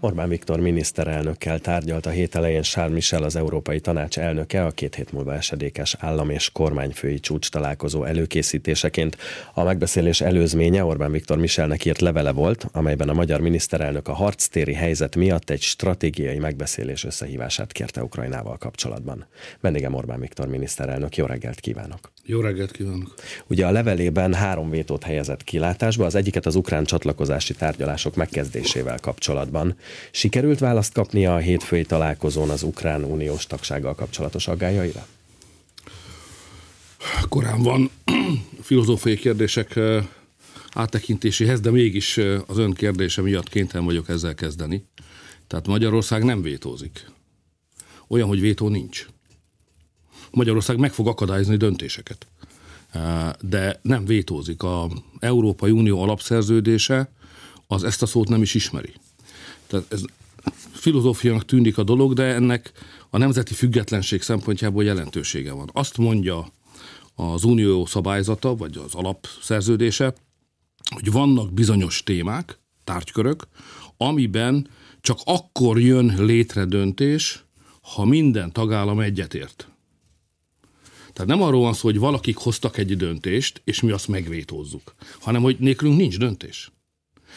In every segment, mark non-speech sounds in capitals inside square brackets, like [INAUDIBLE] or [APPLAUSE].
Orbán Viktor miniszterelnökkel tárgyalt a hét elején Charles Michel az Európai Tanács elnöke a két hét múlva esedékes állam és kormányfői csúcs találkozó előkészítéseként. A megbeszélés előzménye Orbán Viktor Michelnek írt levele volt, amelyben a magyar miniszterelnök a harctéri helyzet miatt egy stratégiai megbeszélés összehívását kérte Ukrajnával kapcsolatban. Vendégem Orbán Viktor miniszterelnök, jó reggelt kívánok! Jó reggelt kívánok! Ugye a levelében három vétót helyezett kilátásba, az egyiket az ukrán csatlakozási tárgyalások megkezdésével kapcsolatban. Sikerült választ kapnia a hétfői találkozón az Ukrán Uniós tagsággal kapcsolatos aggájaira? Korán van [CLEARS THROAT] filozófiai kérdések áttekintéséhez, de mégis az ön kérdése miatt kénytelen vagyok ezzel kezdeni. Tehát Magyarország nem vétózik. Olyan, hogy vétó nincs. Magyarország meg fog akadályozni döntéseket. De nem vétózik. A Európai Unió alapszerződése az ezt a szót nem is ismeri. Tehát ez filozófiának tűnik a dolog, de ennek a nemzeti függetlenség szempontjából jelentősége van. Azt mondja az unió szabályzata, vagy az alapszerződése, hogy vannak bizonyos témák, tárgykörök, amiben csak akkor jön létre döntés, ha minden tagállam egyetért. Tehát nem arról van szó, hogy valakik hoztak egy döntést, és mi azt megvétózzuk, hanem hogy nélkülünk nincs döntés.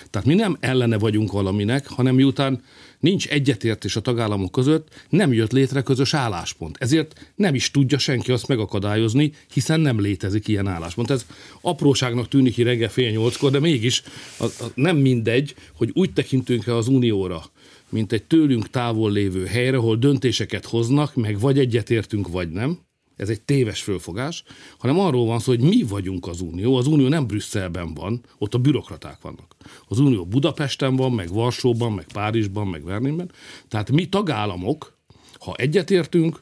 Tehát mi nem ellene vagyunk valaminek, hanem miután nincs egyetértés a tagállamok között, nem jött létre közös álláspont. Ezért nem is tudja senki azt megakadályozni, hiszen nem létezik ilyen álláspont. Ez apróságnak tűnik ki reggel fél nyolckor, de mégis a, a, nem mindegy, hogy úgy tekintünk-e az unióra, mint egy tőlünk távol lévő helyre, ahol döntéseket hoznak, meg vagy egyetértünk, vagy nem, ez egy téves fölfogás, hanem arról van szó, hogy mi vagyunk az Unió. Az Unió nem Brüsszelben van, ott a bürokraták vannak. Az Unió Budapesten van, meg Varsóban, meg Párizsban, meg Berlinben. Tehát mi tagállamok, ha egyetértünk,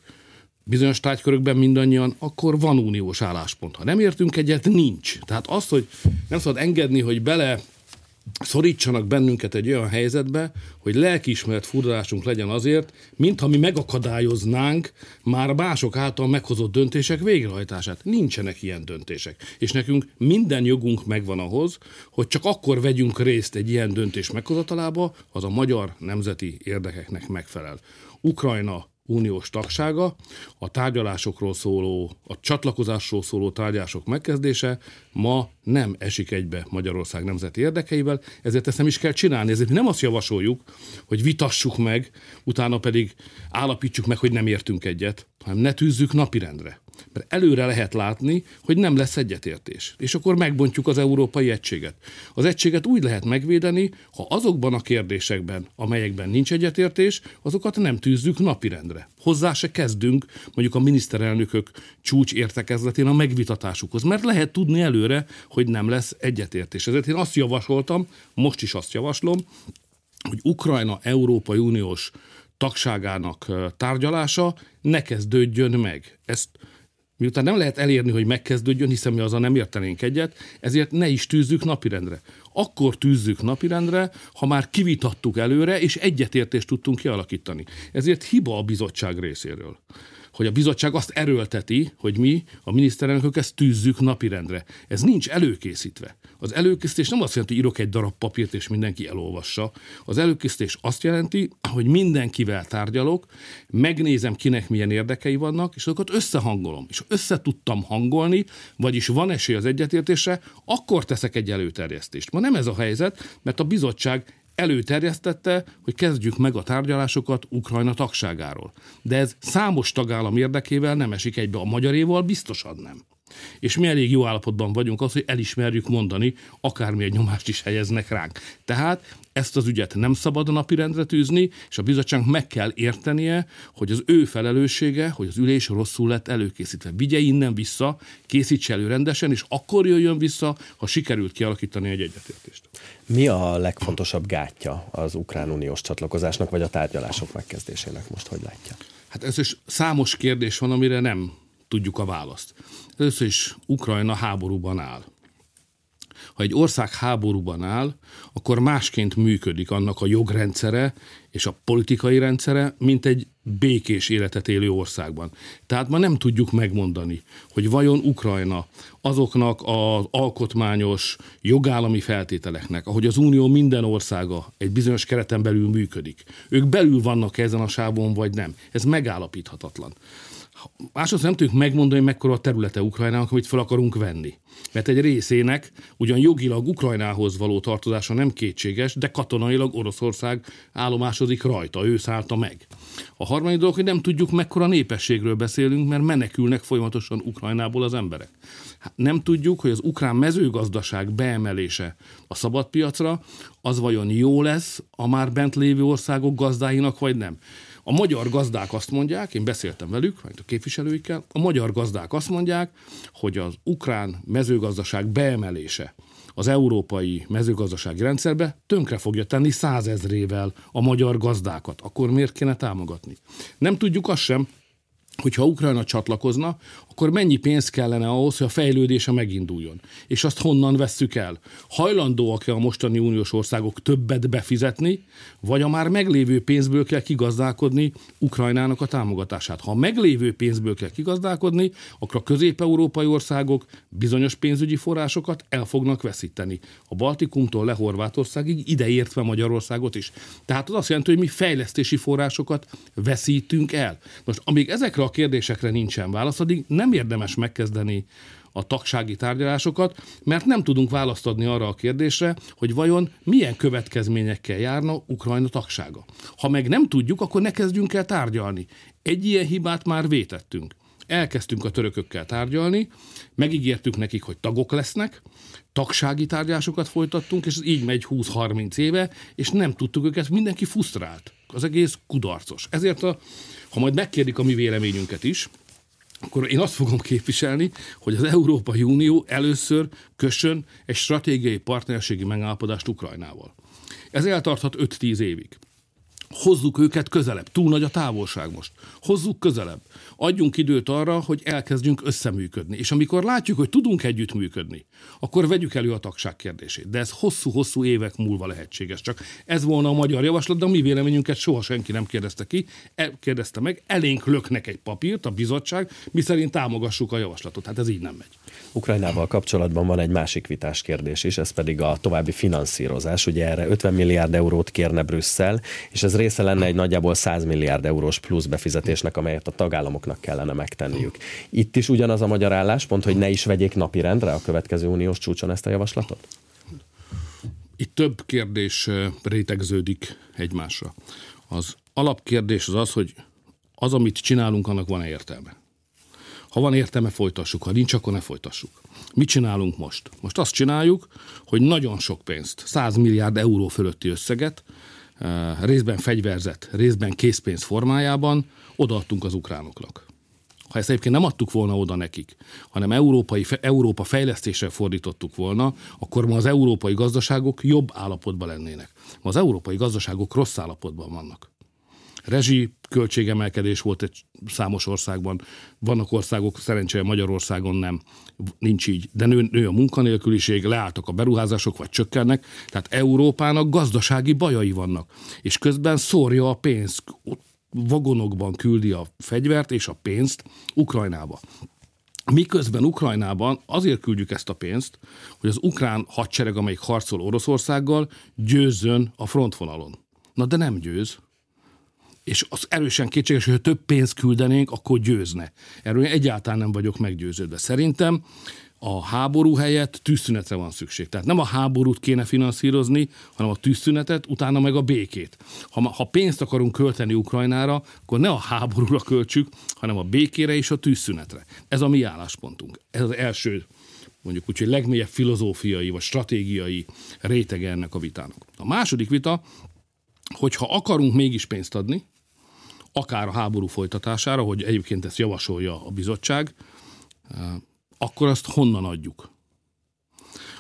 bizonyos tárgykörökben mindannyian, akkor van uniós álláspont. Ha nem értünk egyet, nincs. Tehát az, hogy nem szabad engedni, hogy bele szorítsanak bennünket egy olyan helyzetbe, hogy lelkiismeret furdalásunk legyen azért, mintha mi megakadályoznánk már mások által meghozott döntések végrehajtását. Nincsenek ilyen döntések. És nekünk minden jogunk megvan ahhoz, hogy csak akkor vegyünk részt egy ilyen döntés meghozatalába, az a magyar nemzeti érdekeknek megfelel. Ukrajna uniós tagsága, a tárgyalásokról szóló, a csatlakozásról szóló tárgyalások megkezdése ma nem esik egybe Magyarország nemzeti érdekeivel, ezért ezt nem is kell csinálni. Ezért mi nem azt javasoljuk, hogy vitassuk meg, utána pedig állapítsuk meg, hogy nem értünk egyet, hanem ne tűzzük napirendre. Mert előre lehet látni, hogy nem lesz egyetértés. És akkor megbontjuk az európai egységet. Az egységet úgy lehet megvédeni, ha azokban a kérdésekben, amelyekben nincs egyetértés, azokat nem tűzzük napirendre. Hozzá se kezdünk mondjuk a miniszterelnökök csúcs értekezletén a megvitatásukhoz, mert lehet tudni előre, hogy nem lesz egyetértés. Ezért én azt javasoltam, most is azt javaslom, hogy Ukrajna Európai Uniós tagságának tárgyalása ne kezdődjön meg. Ezt miután nem lehet elérni, hogy megkezdődjön, hiszen mi azzal nem értenénk egyet, ezért ne is tűzzük napirendre. Akkor tűzzük napirendre, ha már kivitattuk előre, és egyetértést tudtunk kialakítani. Ezért hiba a bizottság részéről hogy a bizottság azt erőlteti, hogy mi, a miniszterelnökök ezt tűzzük napirendre. Ez nincs előkészítve. Az előkészítés nem azt jelenti, hogy írok egy darab papírt, és mindenki elolvassa. Az előkészítés azt jelenti, hogy mindenkivel tárgyalok, megnézem, kinek milyen érdekei vannak, és azokat összehangolom. És össze tudtam hangolni, vagyis van esély az egyetértésre, akkor teszek egy előterjesztést. Ma nem ez a helyzet, mert a bizottság előterjesztette, hogy kezdjük meg a tárgyalásokat Ukrajna tagságáról. De ez számos tagállam érdekével nem esik egybe, a magyaréval biztosan nem. És mi elég jó állapotban vagyunk az, hogy elismerjük mondani, akármilyen nyomást is helyeznek ránk. Tehát ezt az ügyet nem szabad a napirendre tűzni, és a bizottság meg kell értenie, hogy az ő felelőssége, hogy az ülés rosszul lett előkészítve. Vigye innen vissza, készítse elő rendesen, és akkor jöjjön vissza, ha sikerült kialakítani egy egyetértést. Mi a legfontosabb gátja az ukrán uniós csatlakozásnak, vagy a tárgyalások megkezdésének most, hogy látja? Hát ez is számos kérdés van, amire nem tudjuk a választ. Először is Ukrajna háborúban áll. Ha egy ország háborúban áll, akkor másként működik annak a jogrendszere és a politikai rendszere, mint egy békés életet élő országban. Tehát ma nem tudjuk megmondani, hogy vajon Ukrajna azoknak az alkotmányos jogállami feltételeknek, ahogy az Unió minden országa egy bizonyos kereten belül működik. Ők belül vannak ezen a sávon, vagy nem. Ez megállapíthatatlan. Másodszor nem tudjuk megmondani, mekkora a területe Ukrajnának, amit fel akarunk venni. Mert egy részének ugyan jogilag Ukrajnához való tartozása nem kétséges, de katonailag Oroszország állomásodik rajta, ő szállta meg. A harmadik dolog, hogy nem tudjuk, mekkora népességről beszélünk, mert menekülnek folyamatosan Ukrajnából az emberek. Hát nem tudjuk, hogy az ukrán mezőgazdaság beemelése a szabadpiacra, az vajon jó lesz a már bent lévő országok gazdáinak, vagy nem. A magyar gazdák azt mondják, én beszéltem velük, a képviselőikkel, a magyar gazdák azt mondják, hogy az ukrán mezőgazdaság beemelése az európai mezőgazdasági rendszerbe tönkre fogja tenni százezrével a magyar gazdákat. Akkor miért kéne támogatni? Nem tudjuk azt sem, hogyha Ukrajna csatlakozna, akkor mennyi pénz kellene ahhoz, hogy a fejlődése meginduljon? És azt honnan vesszük el? Hajlandóak-e a mostani uniós országok többet befizetni, vagy a már meglévő pénzből kell kigazdálkodni Ukrajnának a támogatását? Ha a meglévő pénzből kell kigazdálkodni, akkor a közép-európai országok bizonyos pénzügyi forrásokat el fognak veszíteni. A Baltikumtól le Horvátországig, ideértve Magyarországot is. Tehát az azt jelenti, hogy mi fejlesztési forrásokat veszítünk el. Most amíg ezekre a kérdésekre nincsen válasz, addig nem érdemes megkezdeni a tagsági tárgyalásokat, mert nem tudunk választ adni arra a kérdésre, hogy vajon milyen következményekkel járna Ukrajna tagsága. Ha meg nem tudjuk, akkor ne kezdjünk el tárgyalni. Egy ilyen hibát már vétettünk. Elkezdtünk a törökökkel tárgyalni, megígértük nekik, hogy tagok lesznek, tagsági tárgyalásokat folytattunk, és ez így megy 20-30 éve, és nem tudtuk őket, mindenki fusztrált. Az egész kudarcos. Ezért, a, ha majd megkérdik a mi véleményünket is, akkor én azt fogom képviselni, hogy az Európai Unió először kössön egy stratégiai partnerségi megállapodást Ukrajnával. Ez eltarthat 5-10 évig. Hozzuk őket közelebb. Túl nagy a távolság most. Hozzuk közelebb. Adjunk időt arra, hogy elkezdjünk összeműködni. És amikor látjuk, hogy tudunk együttműködni, akkor vegyük elő a tagság kérdését. De ez hosszú-hosszú évek múlva lehetséges. Csak ez volna a magyar javaslat, de a mi véleményünket soha senki nem kérdezte ki, e, kérdezte meg. Elénk löknek egy papírt, a bizottság, mi szerint támogassuk a javaslatot. Hát ez így nem megy. Ukrajnával kapcsolatban van egy másik vitás kérdés is, ez pedig a további finanszírozás. Ugye erre 50 milliárd eurót kérne Brüsszel, és ez része lenne egy nagyjából 100 milliárd eurós plusz befizetésnek, amelyet a tagállamoknak kellene megtenniük. Itt is ugyanaz a magyar álláspont, hogy ne is vegyék napirendre a következő uniós csúcson ezt a javaslatot? Itt több kérdés rétegződik egymásra. Az alapkérdés az az, hogy az, amit csinálunk, annak van-e értelme. Ha van értelme, folytassuk, ha nincs, akkor ne folytassuk. Mit csinálunk most? Most azt csináljuk, hogy nagyon sok pénzt, 100 milliárd euró fölötti összeget, részben fegyverzet, részben készpénz formájában odaadtunk az ukránoknak. Ha ezt egyébként nem adtuk volna oda nekik, hanem európai, Európa fejlesztésre fordítottuk volna, akkor ma az európai gazdaságok jobb állapotban lennének. Ma az európai gazdaságok rossz állapotban vannak rezsi költségemelkedés volt egy számos országban. Vannak országok, szerencsére Magyarországon nem, nincs így, de nő, nő a munkanélküliség, leálltak a beruházások, vagy csökkennek, tehát Európának gazdasági bajai vannak. És közben szórja a pénzt, vagonokban küldi a fegyvert és a pénzt Ukrajnába. Miközben Ukrajnában azért küldjük ezt a pénzt, hogy az ukrán hadsereg, amelyik harcol Oroszországgal, győzzön a frontvonalon. Na de nem győz és az erősen kétséges, hogy ha több pénzt küldenénk, akkor győzne. Erről én egyáltalán nem vagyok meggyőződve. Szerintem a háború helyett tűzszünetre van szükség. Tehát nem a háborút kéne finanszírozni, hanem a tűzszünetet, utána meg a békét. Ha, ha pénzt akarunk költeni Ukrajnára, akkor ne a háborúra költsük, hanem a békére és a tűzszünetre. Ez a mi álláspontunk. Ez az első mondjuk úgy, hogy legmélyebb filozófiai vagy stratégiai rétege ennek a vitának. A második vita, hogyha akarunk mégis pénzt adni, akár a háború folytatására, hogy egyébként ezt javasolja a bizottság, eh, akkor azt honnan adjuk?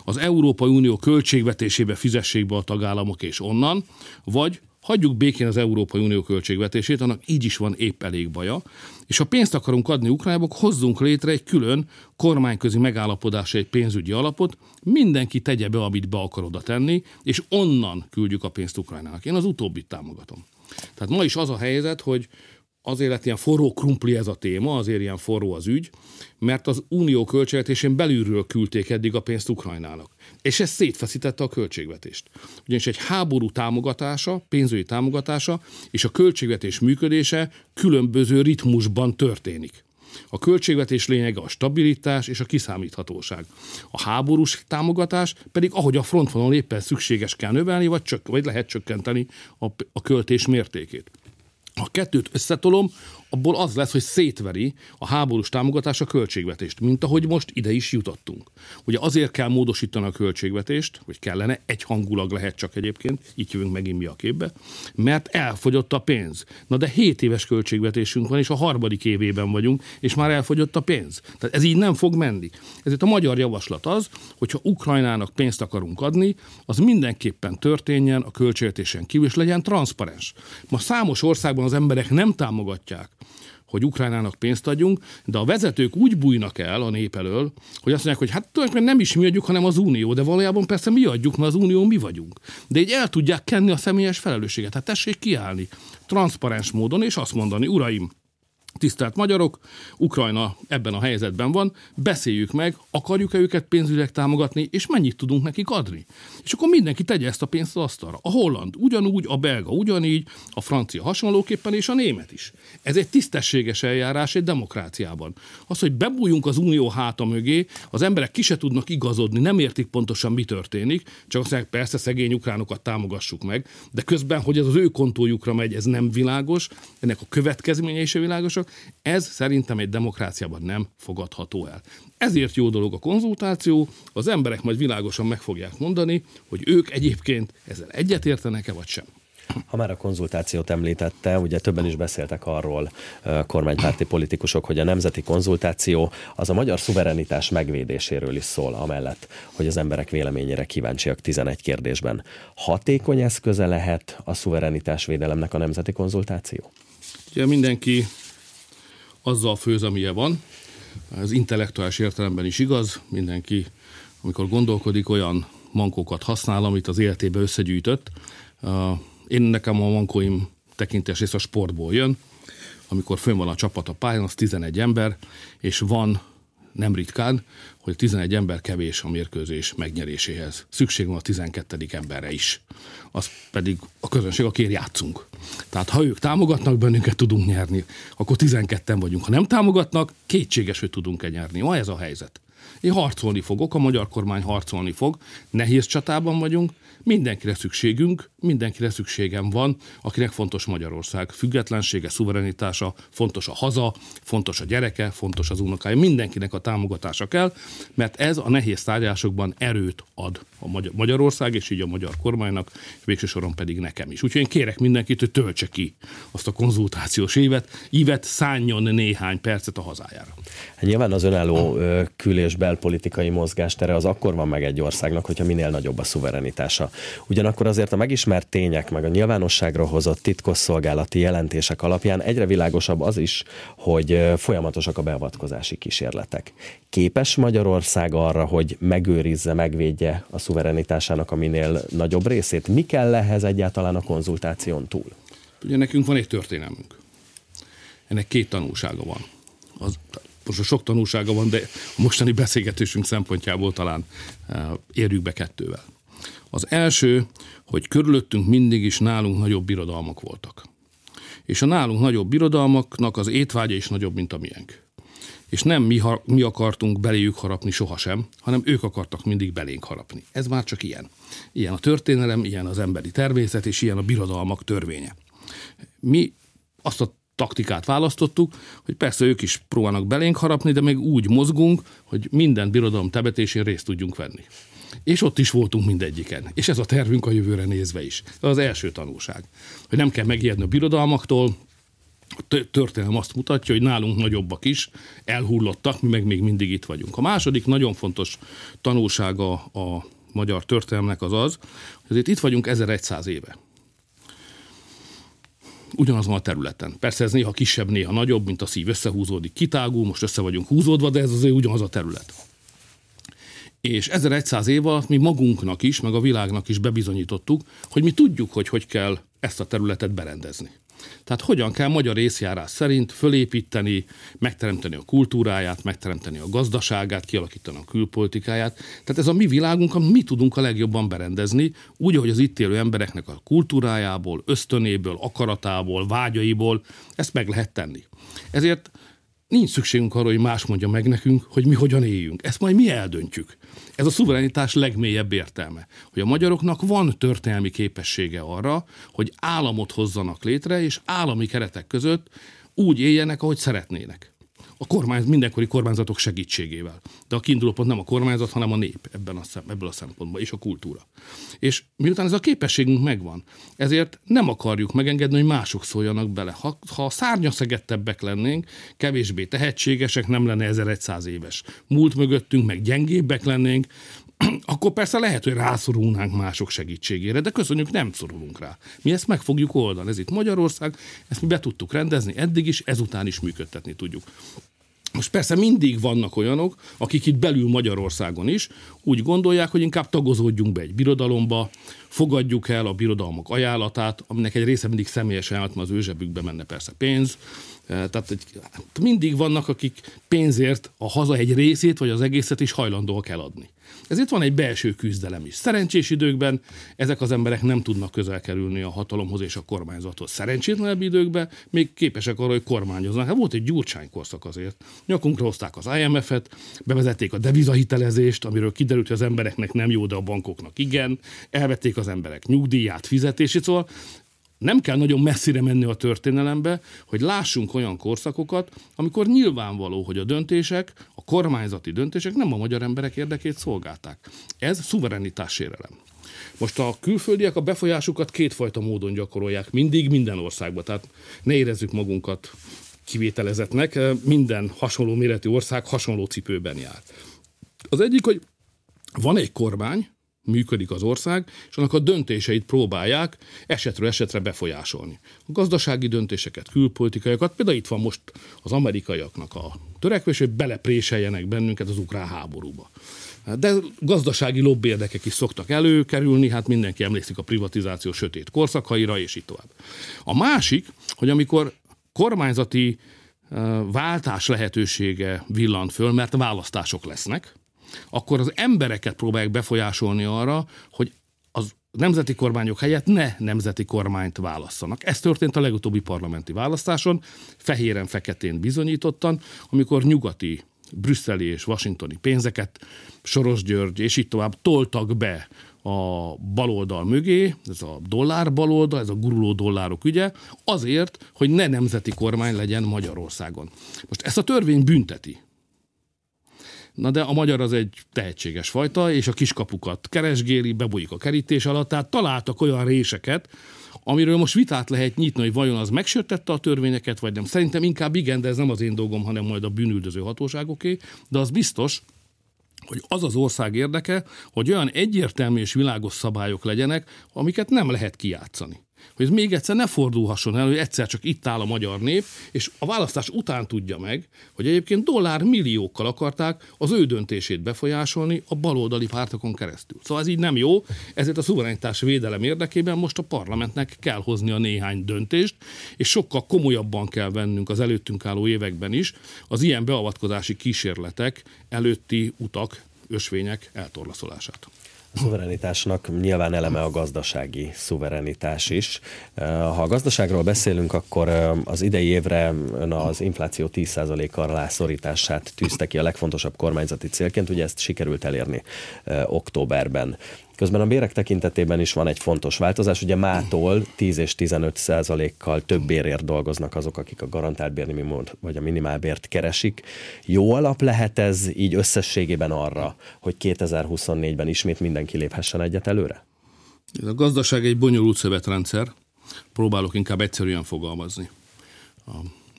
Az Európai Unió költségvetésébe fizessék be a tagállamok és onnan, vagy hagyjuk békén az Európai Unió költségvetését, annak így is van épp elég baja, és ha pénzt akarunk adni Ukrajnába, hozzunk létre egy külön kormányközi megállapodás, egy pénzügyi alapot, mindenki tegye be, amit be akar oda tenni, és onnan küldjük a pénzt Ukrajnának. Én az utóbbit támogatom. Tehát ma is az a helyzet, hogy azért lett ilyen forró krumpli ez a téma, azért ilyen forró az ügy, mert az unió költségvetésén belülről küldték eddig a pénzt Ukrajnának. És ez szétfeszítette a költségvetést. Ugyanis egy háború támogatása, pénzügyi támogatása és a költségvetés működése különböző ritmusban történik. A költségvetés lényege a stabilitás és a kiszámíthatóság. A háborús támogatás pedig, ahogy a frontvonal éppen szükséges kell növelni, vagy, csök, vagy lehet csökkenteni a, a költés mértékét. Ha kettőt összetolom, abból az lesz, hogy szétveri a háborús támogatás a költségvetést, mint ahogy most ide is jutottunk. Ugye azért kell módosítani a költségvetést, hogy kellene, egy hangulag lehet csak egyébként, így jövünk megint mi a képbe, mert elfogyott a pénz. Na de 7 éves költségvetésünk van, és a harmadik évében vagyunk, és már elfogyott a pénz. Tehát ez így nem fog menni. Ezért a magyar javaslat az, hogyha Ukrajnának pénzt akarunk adni, az mindenképpen történjen a költségvetésen kívül, és legyen transzparens. Ma számos országban az emberek nem támogatják hogy Ukrajnának pénzt adjunk, de a vezetők úgy bújnak el a nép elől, hogy azt mondják, hogy hát tulajdonképpen nem is mi adjuk, hanem az Unió, de valójában persze mi adjuk, mert az Unió mi vagyunk. De így el tudják kenni a személyes felelősséget. Hát tessék kiállni transzparens módon, és azt mondani, uraim, Tisztelt magyarok, Ukrajna ebben a helyzetben van, beszéljük meg, akarjuk-e őket pénzügyileg támogatni, és mennyit tudunk nekik adni. És akkor mindenki tegye ezt a pénzt az asztalra. A holland ugyanúgy, a belga ugyanígy, a francia hasonlóképpen, és a német is. Ez egy tisztességes eljárás egy demokráciában. Az, hogy bebújunk az unió háta mögé, az emberek ki se tudnak igazodni, nem értik pontosan, mi történik, csak azt mondják, persze szegény ukránokat támogassuk meg, de közben, hogy ez az ő kontójukra megy, ez nem világos, ennek a következményei is világosak, ez szerintem egy demokráciában nem fogadható el. Ezért jó dolog a konzultáció, az emberek majd világosan meg fogják mondani, hogy ők egyébként ezzel egyetértenek-e vagy sem. Ha már a konzultációt említette, ugye többen is beszéltek arról kormánypárti politikusok, hogy a nemzeti konzultáció az a magyar szuverenitás megvédéséről is szól, amellett, hogy az emberek véleményére kíváncsiak 11 kérdésben. Hatékony eszköze lehet a szuverenitás védelemnek a nemzeti konzultáció? Ugye mindenki azzal főz, amilyen van. Ez intellektuális értelemben is igaz. Mindenki, amikor gondolkodik, olyan mankókat használ, amit az életébe összegyűjtött. Én nekem a mankóim tekintés rész a sportból jön. Amikor fönn van a csapat a pályán, az 11 ember, és van nem ritkán, hogy 11 ember kevés a mérkőzés megnyeréséhez. Szükség van a 12. emberre is. Az pedig a közönség, akiért játszunk. Tehát ha ők támogatnak bennünket, tudunk nyerni, akkor 12-en vagyunk. Ha nem támogatnak, kétséges, hogy tudunk-e nyerni. Ma ez a helyzet. Én harcolni fogok, a magyar kormány harcolni fog. Nehéz csatában vagyunk, mindenkire szükségünk, mindenkire szükségem van, akinek fontos Magyarország függetlensége, szuverenitása, fontos a haza, fontos a gyereke, fontos az unokája, mindenkinek a támogatása kell, mert ez a nehéz tárgyásokban erőt ad a Magyar- Magyarország, és így a magyar kormánynak, és végső soron pedig nekem is. Úgyhogy én kérek mindenkit, hogy töltse ki azt a konzultációs évet, ívet szálljon néhány percet a hazájára. Hát nyilván az önálló kül- és belpolitikai mozgástere az akkor van meg egy országnak, hogyha minél nagyobb a szuverenitása. Ugyanakkor azért a megismert tények, meg a nyilvánosságra hozott titkosszolgálati jelentések alapján egyre világosabb az is, hogy folyamatosak a beavatkozási kísérletek. Képes Magyarország arra, hogy megőrizze, megvédje a szuverenitásának a minél nagyobb részét? Mi kell ehhez egyáltalán a konzultáción túl? Ugye nekünk van egy történelmünk. Ennek két tanulsága van. Az, most sok tanulsága van, de a mostani beszélgetésünk szempontjából talán érjük be kettővel. Az első, hogy körülöttünk mindig is nálunk nagyobb birodalmak voltak. És a nálunk nagyobb birodalmaknak az étvágya is nagyobb, mint a miénk. És nem mi, ha, mi akartunk beléjük harapni sohasem, hanem ők akartak mindig belénk harapni. Ez már csak ilyen. Ilyen a történelem, ilyen az emberi természet, és ilyen a birodalmak törvénye. Mi azt a taktikát választottuk, hogy persze ők is próbálnak belénk harapni, de még úgy mozgunk, hogy minden birodalom tebetésén részt tudjunk venni. És ott is voltunk mindegyiken. És ez a tervünk a jövőre nézve is. Ez az első tanulság. Hogy nem kell megijedni a birodalmaktól, a történelem azt mutatja, hogy nálunk nagyobbak is elhullottak, mi meg még mindig itt vagyunk. A második nagyon fontos tanulsága a magyar történelemnek az az, hogy itt vagyunk 1100 éve ugyanazon a területen. Persze ez néha kisebb, néha nagyobb, mint a szív összehúzódik, kitágul, most össze vagyunk húzódva, de ez azért ugyanaz a terület. És 1100 év alatt mi magunknak is, meg a világnak is bebizonyítottuk, hogy mi tudjuk, hogy hogy kell ezt a területet berendezni. Tehát hogyan kell magyar részjárás szerint fölépíteni, megteremteni a kultúráját, megteremteni a gazdaságát, kialakítani a külpolitikáját. Tehát ez a mi világunk, amit mi tudunk a legjobban berendezni, úgy, ahogy az itt élő embereknek a kultúrájából, ösztönéből, akaratából, vágyaiból ezt meg lehet tenni. Ezért nincs szükségünk arra, hogy más mondja meg nekünk, hogy mi hogyan éljünk. Ezt majd mi eldöntjük. Ez a szuverenitás legmélyebb értelme, hogy a magyaroknak van történelmi képessége arra, hogy államot hozzanak létre, és állami keretek között úgy éljenek, ahogy szeretnének a kormány, mindenkori kormányzatok segítségével. De a kiinduló pont nem a kormányzat, hanem a nép ebben a szem, ebből a szempontból, és a kultúra. És miután ez a képességünk megvan, ezért nem akarjuk megengedni, hogy mások szóljanak bele. Ha, ha szárnyaszegettebbek lennénk, kevésbé tehetségesek, nem lenne 1100 éves múlt mögöttünk, meg gyengébbek lennénk, [CLEARS THROAT] akkor persze lehet, hogy rászorulnánk mások segítségére, de köszönjük, nem szorulunk rá. Mi ezt meg fogjuk oldani. Ez itt Magyarország, ezt mi be tudtuk rendezni eddig is, ezután is működtetni tudjuk. Most persze mindig vannak olyanok, akik itt belül Magyarországon is úgy gondolják, hogy inkább tagozódjunk be egy birodalomba, fogadjuk el a birodalmak ajánlatát, aminek egy része mindig személyes ajánlat, mert az ő zsebükbe menne persze pénz. E, tehát egy, mindig vannak, akik pénzért a haza egy részét, vagy az egészet is hajlandóak eladni. Ezért van egy belső küzdelem is. Szerencsés időkben ezek az emberek nem tudnak közel kerülni a hatalomhoz és a kormányzathoz. Szerencsétlenebb időkben még képesek arra, hogy kormányoznak. Hát volt egy gyurcsány korszak azért. Nyakunkra hozták az IMF-et, bevezették a devizahitelezést, amiről kiderült, hogy az embereknek nem jó, de a bankoknak igen. Elvették az emberek nyugdíját, fizetését, szóval nem kell nagyon messzire menni a történelembe, hogy lássunk olyan korszakokat, amikor nyilvánvaló, hogy a döntések, a kormányzati döntések nem a magyar emberek érdekét szolgálták. Ez szuverenitásérelem. Most a külföldiek a befolyásukat kétfajta módon gyakorolják, mindig minden országban, tehát ne érezzük magunkat kivételezetnek, minden hasonló méretű ország hasonló cipőben jár. Az egyik, hogy van egy kormány, működik az ország, és annak a döntéseit próbálják esetről esetre befolyásolni. A gazdasági döntéseket, külpolitikaiakat, például itt van most az amerikaiaknak a törekvés, hogy belepréseljenek bennünket az ukrán háborúba. De gazdasági lobbyérdekek is szoktak előkerülni, hát mindenki emlékszik a privatizáció sötét korszakaira, és így tovább. A másik, hogy amikor kormányzati váltás lehetősége villant föl, mert választások lesznek, akkor az embereket próbálják befolyásolni arra, hogy az nemzeti kormányok helyett ne nemzeti kormányt válasszanak. Ez történt a legutóbbi parlamenti választáson, fehéren-feketén bizonyítottan, amikor nyugati brüsszeli és washingtoni pénzeket Soros György és így tovább toltak be a baloldal mögé, ez a dollár baloldal, ez a guruló dollárok ügye, azért, hogy ne nemzeti kormány legyen Magyarországon. Most ezt a törvény bünteti. Na de a magyar az egy tehetséges fajta, és a kiskapukat keresgéli, bebújik a kerítés alatt, tehát találtak olyan réseket, amiről most vitát lehet nyitni, hogy vajon az megsértette a törvényeket, vagy nem. Szerintem inkább igen, de ez nem az én dolgom, hanem majd a bűnüldöző hatóságoké, de az biztos, hogy az az ország érdeke, hogy olyan egyértelmű és világos szabályok legyenek, amiket nem lehet kijátszani hogy ez még egyszer ne fordulhasson el, hogy egyszer csak itt áll a magyar nép, és a választás után tudja meg, hogy egyébként dollár milliókkal akarták az ő döntését befolyásolni a baloldali pártokon keresztül. Szóval ez így nem jó, ezért a szuverenitás védelem érdekében most a parlamentnek kell hozni a néhány döntést, és sokkal komolyabban kell vennünk az előttünk álló években is az ilyen beavatkozási kísérletek előtti utak, ösvények eltorlaszolását. A szuverenitásnak nyilván eleme a gazdasági szuverenitás is. Ha a gazdaságról beszélünk, akkor az idei évre az infláció 10%-kal rászorítását tűzte ki a legfontosabb kormányzati célként, ugye ezt sikerült elérni októberben. Közben a bérek tekintetében is van egy fontos változás. Ugye mától 10 és 15 százalékkal több bérért dolgoznak azok, akik a garantált bérminimumot vagy a minimálbért keresik. Jó alap lehet ez így összességében arra, hogy 2024-ben ismét mindenki léphessen egyet előre? A gazdaság egy bonyolult szövetrendszer. Próbálok inkább egyszerűen fogalmazni.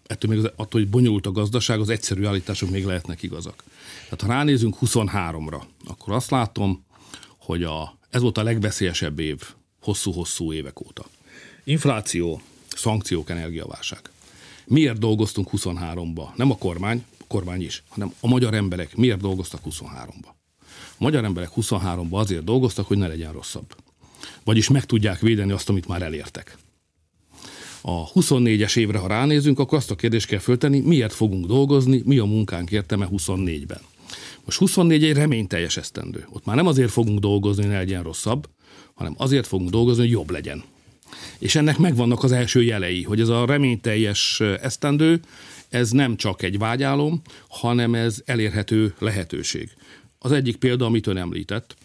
Ettől még az, attól, hogy bonyolult a gazdaság, az egyszerű állítások még lehetnek igazak. Tehát ha ránézünk 23-ra, akkor azt látom, hogy a, ez volt a legveszélyesebb év hosszú-hosszú évek óta. Infláció, szankciók, energiaválság. Miért dolgoztunk 23-ba? Nem a kormány, a kormány is, hanem a magyar emberek miért dolgoztak 23-ba? A magyar emberek 23-ba azért dolgoztak, hogy ne legyen rosszabb. Vagyis meg tudják védeni azt, amit már elértek. A 24-es évre, ha ránézünk, akkor azt a kérdést kell föltenni, miért fogunk dolgozni, mi a munkánk értelme 24-ben. Most 24 egy reményteljes esztendő. Ott már nem azért fogunk dolgozni, hogy ne legyen rosszabb, hanem azért fogunk dolgozni, hogy jobb legyen. És ennek megvannak az első jelei, hogy ez a reményteljes esztendő, ez nem csak egy vágyálom, hanem ez elérhető lehetőség. Az egyik példa, amit ön említett,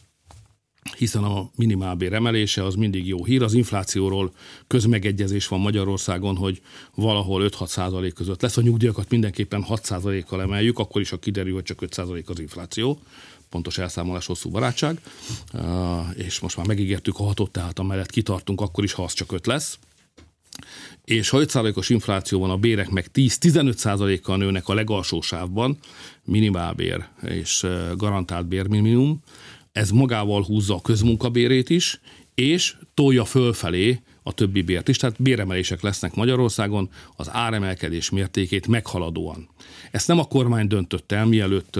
hiszen a minimálbér emelése az mindig jó hír. Az inflációról közmegegyezés van Magyarországon, hogy valahol 5-6 százalék között lesz. A nyugdíjakat mindenképpen 6 százalékkal emeljük, akkor is, ha kiderül, hogy csak 5 százalék az infláció. Pontos elszámolás, hosszú barátság. És most már megígértük a hatot, tehát amellett kitartunk, akkor is, ha az csak 5 lesz és ha 5%-os infláció van, a bérek meg 10-15%-kal nőnek a legalsó sávban, minimálbér és garantált bérminimum, ez magával húzza a közmunkabérét is, és tolja fölfelé a többi bért is, tehát béremelések lesznek Magyarországon az áremelkedés mértékét meghaladóan. Ezt nem a kormány döntött el, mielőtt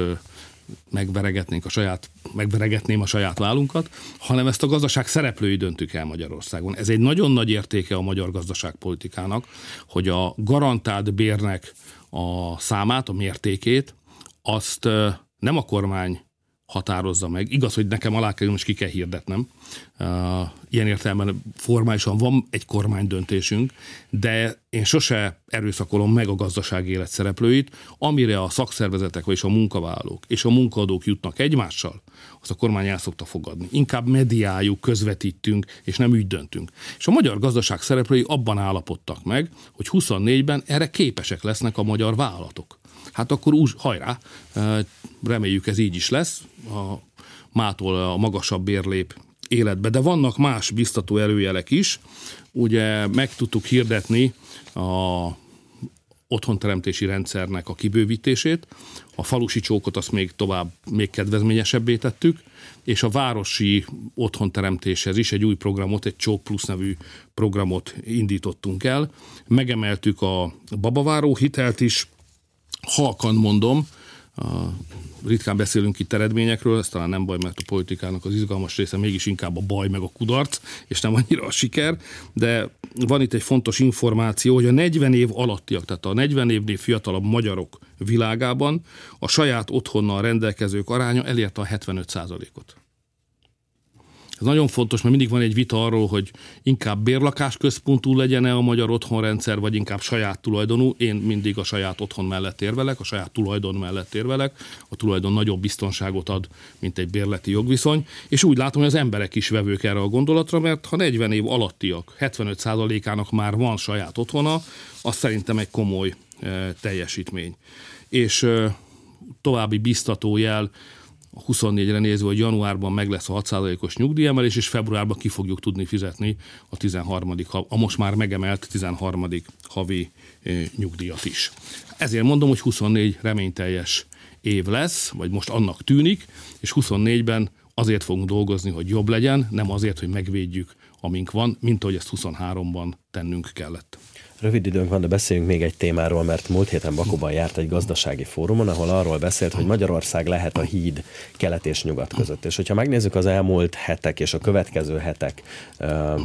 megveregetnénk a saját, megveregetném a saját vállunkat, hanem ezt a gazdaság szereplői döntük el Magyarországon. Ez egy nagyon nagy értéke a magyar gazdaságpolitikának, hogy a garantált bérnek a számát, a mértékét, azt nem a kormány határozza meg. Igaz, hogy nekem alá kell, most ki kell hirdetnem. Ilyen értelemben formálisan van egy kormány döntésünk, de én sose erőszakolom meg a gazdasági élet szereplőit, amire a szakszervezetek, vagyis a munkavállalók és a munkaadók jutnak egymással, azt a kormány el szokta fogadni. Inkább mediáljuk, közvetítünk, és nem úgy döntünk. És a magyar gazdaság szereplői abban állapodtak meg, hogy 24-ben erre képesek lesznek a magyar vállalatok hát akkor úgy, hajrá, reméljük ez így is lesz, a mától a magasabb bérlép életbe. De vannak más biztató előjelek is. Ugye meg tudtuk hirdetni a otthonteremtési rendszernek a kibővítését, a falusi csókot azt még tovább, még kedvezményesebbé tettük, és a városi otthonteremtéshez is egy új programot, egy Csók Plus nevű programot indítottunk el. Megemeltük a babaváró hitelt is, halkan mondom, a, ritkán beszélünk itt eredményekről, ez talán nem baj, mert a politikának az izgalmas része mégis inkább a baj meg a kudarc, és nem annyira a siker, de van itt egy fontos információ, hogy a 40 év alattiak, tehát a 40 évnél fiatalabb magyarok világában a saját otthonnal rendelkezők aránya elérte a 75 ot ez nagyon fontos, mert mindig van egy vita arról, hogy inkább bérlakás központú legyen-e a magyar otthonrendszer, vagy inkább saját tulajdonú. Én mindig a saját otthon mellett érvelek, a saját tulajdon mellett érvelek. A tulajdon nagyobb biztonságot ad, mint egy bérleti jogviszony. És úgy látom, hogy az emberek is vevők erre a gondolatra, mert ha 40 év alattiak, 75%-ának már van saját otthona, az szerintem egy komoly e, teljesítmény. És e, további biztató jel, 24-re nézve, hogy januárban meg lesz a 6%-os nyugdíjemelés, és februárban ki fogjuk tudni fizetni a 13. a most már megemelt 13. havi nyugdíjat is. Ezért mondom, hogy 24 reményteljes év lesz, vagy most annak tűnik, és 24-ben azért fogunk dolgozni, hogy jobb legyen, nem azért, hogy megvédjük, amink van, mint ahogy ezt 23-ban tennünk kellett. Rövid időnk van, de beszéljünk még egy témáról, mert múlt héten Bakuban járt egy gazdasági fórumon, ahol arról beszélt, hogy Magyarország lehet a híd kelet és nyugat között. És hogyha megnézzük az elmúlt hetek és a következő hetek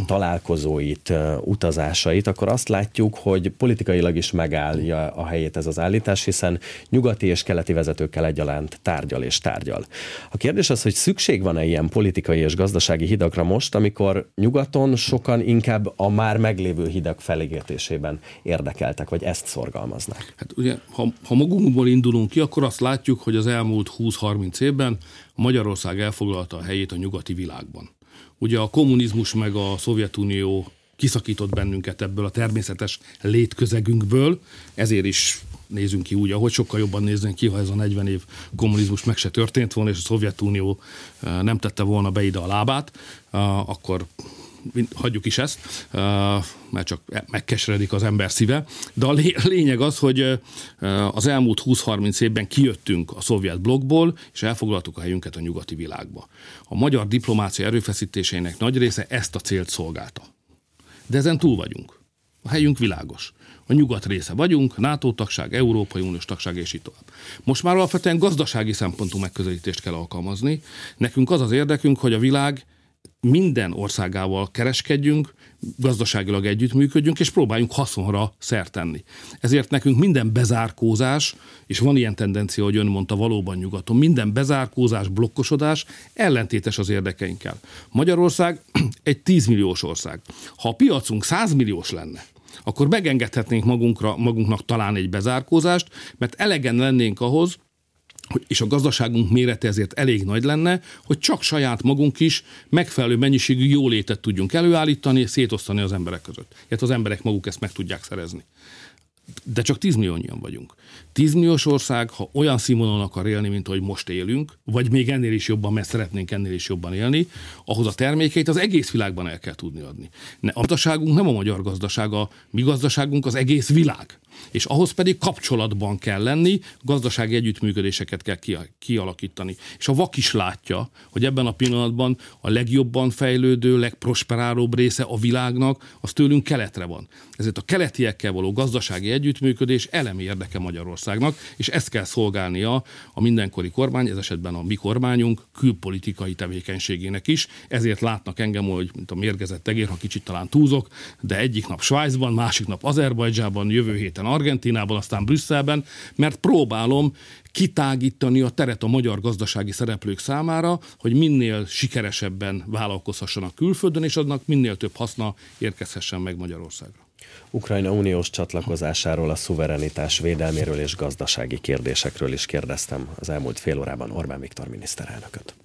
találkozóit, utazásait, akkor azt látjuk, hogy politikailag is megállja a helyét ez az állítás, hiszen nyugati és keleti vezetőkkel egyaránt tárgyal és tárgyal. A kérdés az, hogy szükség van-e ilyen politikai és gazdasági hidakra most, amikor nyugaton sokan inkább a már meglévő hidak felégetésében érdekeltek, vagy ezt szorgalmaznak? Hát ugye, ha, ha magunkból indulunk ki, akkor azt látjuk, hogy az elmúlt 20-30 évben Magyarország elfoglalta a helyét a nyugati világban. Ugye a kommunizmus meg a Szovjetunió kiszakított bennünket ebből a természetes létközegünkből, ezért is nézünk ki úgy, ahogy sokkal jobban néznénk ki, ha ez a 40 év kommunizmus meg se történt volna, és a Szovjetunió eh, nem tette volna be ide a lábát, eh, akkor hagyjuk is ezt, mert csak megkeseredik az ember szíve, de a lényeg az, hogy az elmúlt 20-30 évben kijöttünk a szovjet blokkból, és elfoglaltuk a helyünket a nyugati világba. A magyar diplomácia erőfeszítéseinek nagy része ezt a célt szolgálta. De ezen túl vagyunk. A helyünk világos. A nyugat része vagyunk, NATO tagság, Európai Uniós tagság, és így tovább. Most már alapvetően gazdasági szempontú megközelítést kell alkalmazni. Nekünk az az érdekünk, hogy a világ minden országával kereskedjünk, gazdaságilag együttműködjünk, és próbáljunk haszonra szert tenni. Ezért nekünk minden bezárkózás, és van ilyen tendencia, hogy ön mondta valóban nyugaton, minden bezárkózás, blokkosodás ellentétes az érdekeinkkel. Magyarország [CLEARS THROAT] egy 10 milliós ország. Ha a piacunk 100 milliós lenne, akkor megengedhetnénk magunkra, magunknak talán egy bezárkózást, mert elegen lennénk ahhoz, és a gazdaságunk mérete ezért elég nagy lenne, hogy csak saját magunk is megfelelő mennyiségű jólétet tudjunk előállítani és szétosztani az emberek között. Hát az emberek maguk ezt meg tudják szerezni de csak 10 milliónyian vagyunk. 10 milliós ország, ha olyan színvonalon akar élni, mint ahogy most élünk, vagy még ennél is jobban, mert szeretnénk ennél is jobban élni, ahhoz a termékeit az egész világban el kell tudni adni. Ne, a gazdaságunk nem a magyar gazdaság, a mi gazdaságunk az egész világ. És ahhoz pedig kapcsolatban kell lenni, gazdasági együttműködéseket kell kialakítani. És a vak is látja, hogy ebben a pillanatban a legjobban fejlődő, legprosperálóbb része a világnak, az tőlünk keletre van. Ezért a keletiekkel való gazdasági együttműködés elemi érdeke Magyarországnak, és ezt kell szolgálnia a mindenkori kormány, ez esetben a mi kormányunk külpolitikai tevékenységének is. Ezért látnak engem, hogy mint a mérgezett tegér, ha kicsit talán túlzok, de egyik nap Svájcban, másik nap Azerbajdzsában, jövő héten Argentinában, aztán Brüsszelben, mert próbálom kitágítani a teret a magyar gazdasági szereplők számára, hogy minél sikeresebben vállalkozhassanak külföldön, és adnak minél több haszna érkezhessen meg Magyarországra. Ukrajna uniós csatlakozásáról, a szuverenitás védelméről és gazdasági kérdésekről is kérdeztem az elmúlt fél órában Orbán Viktor miniszterelnököt.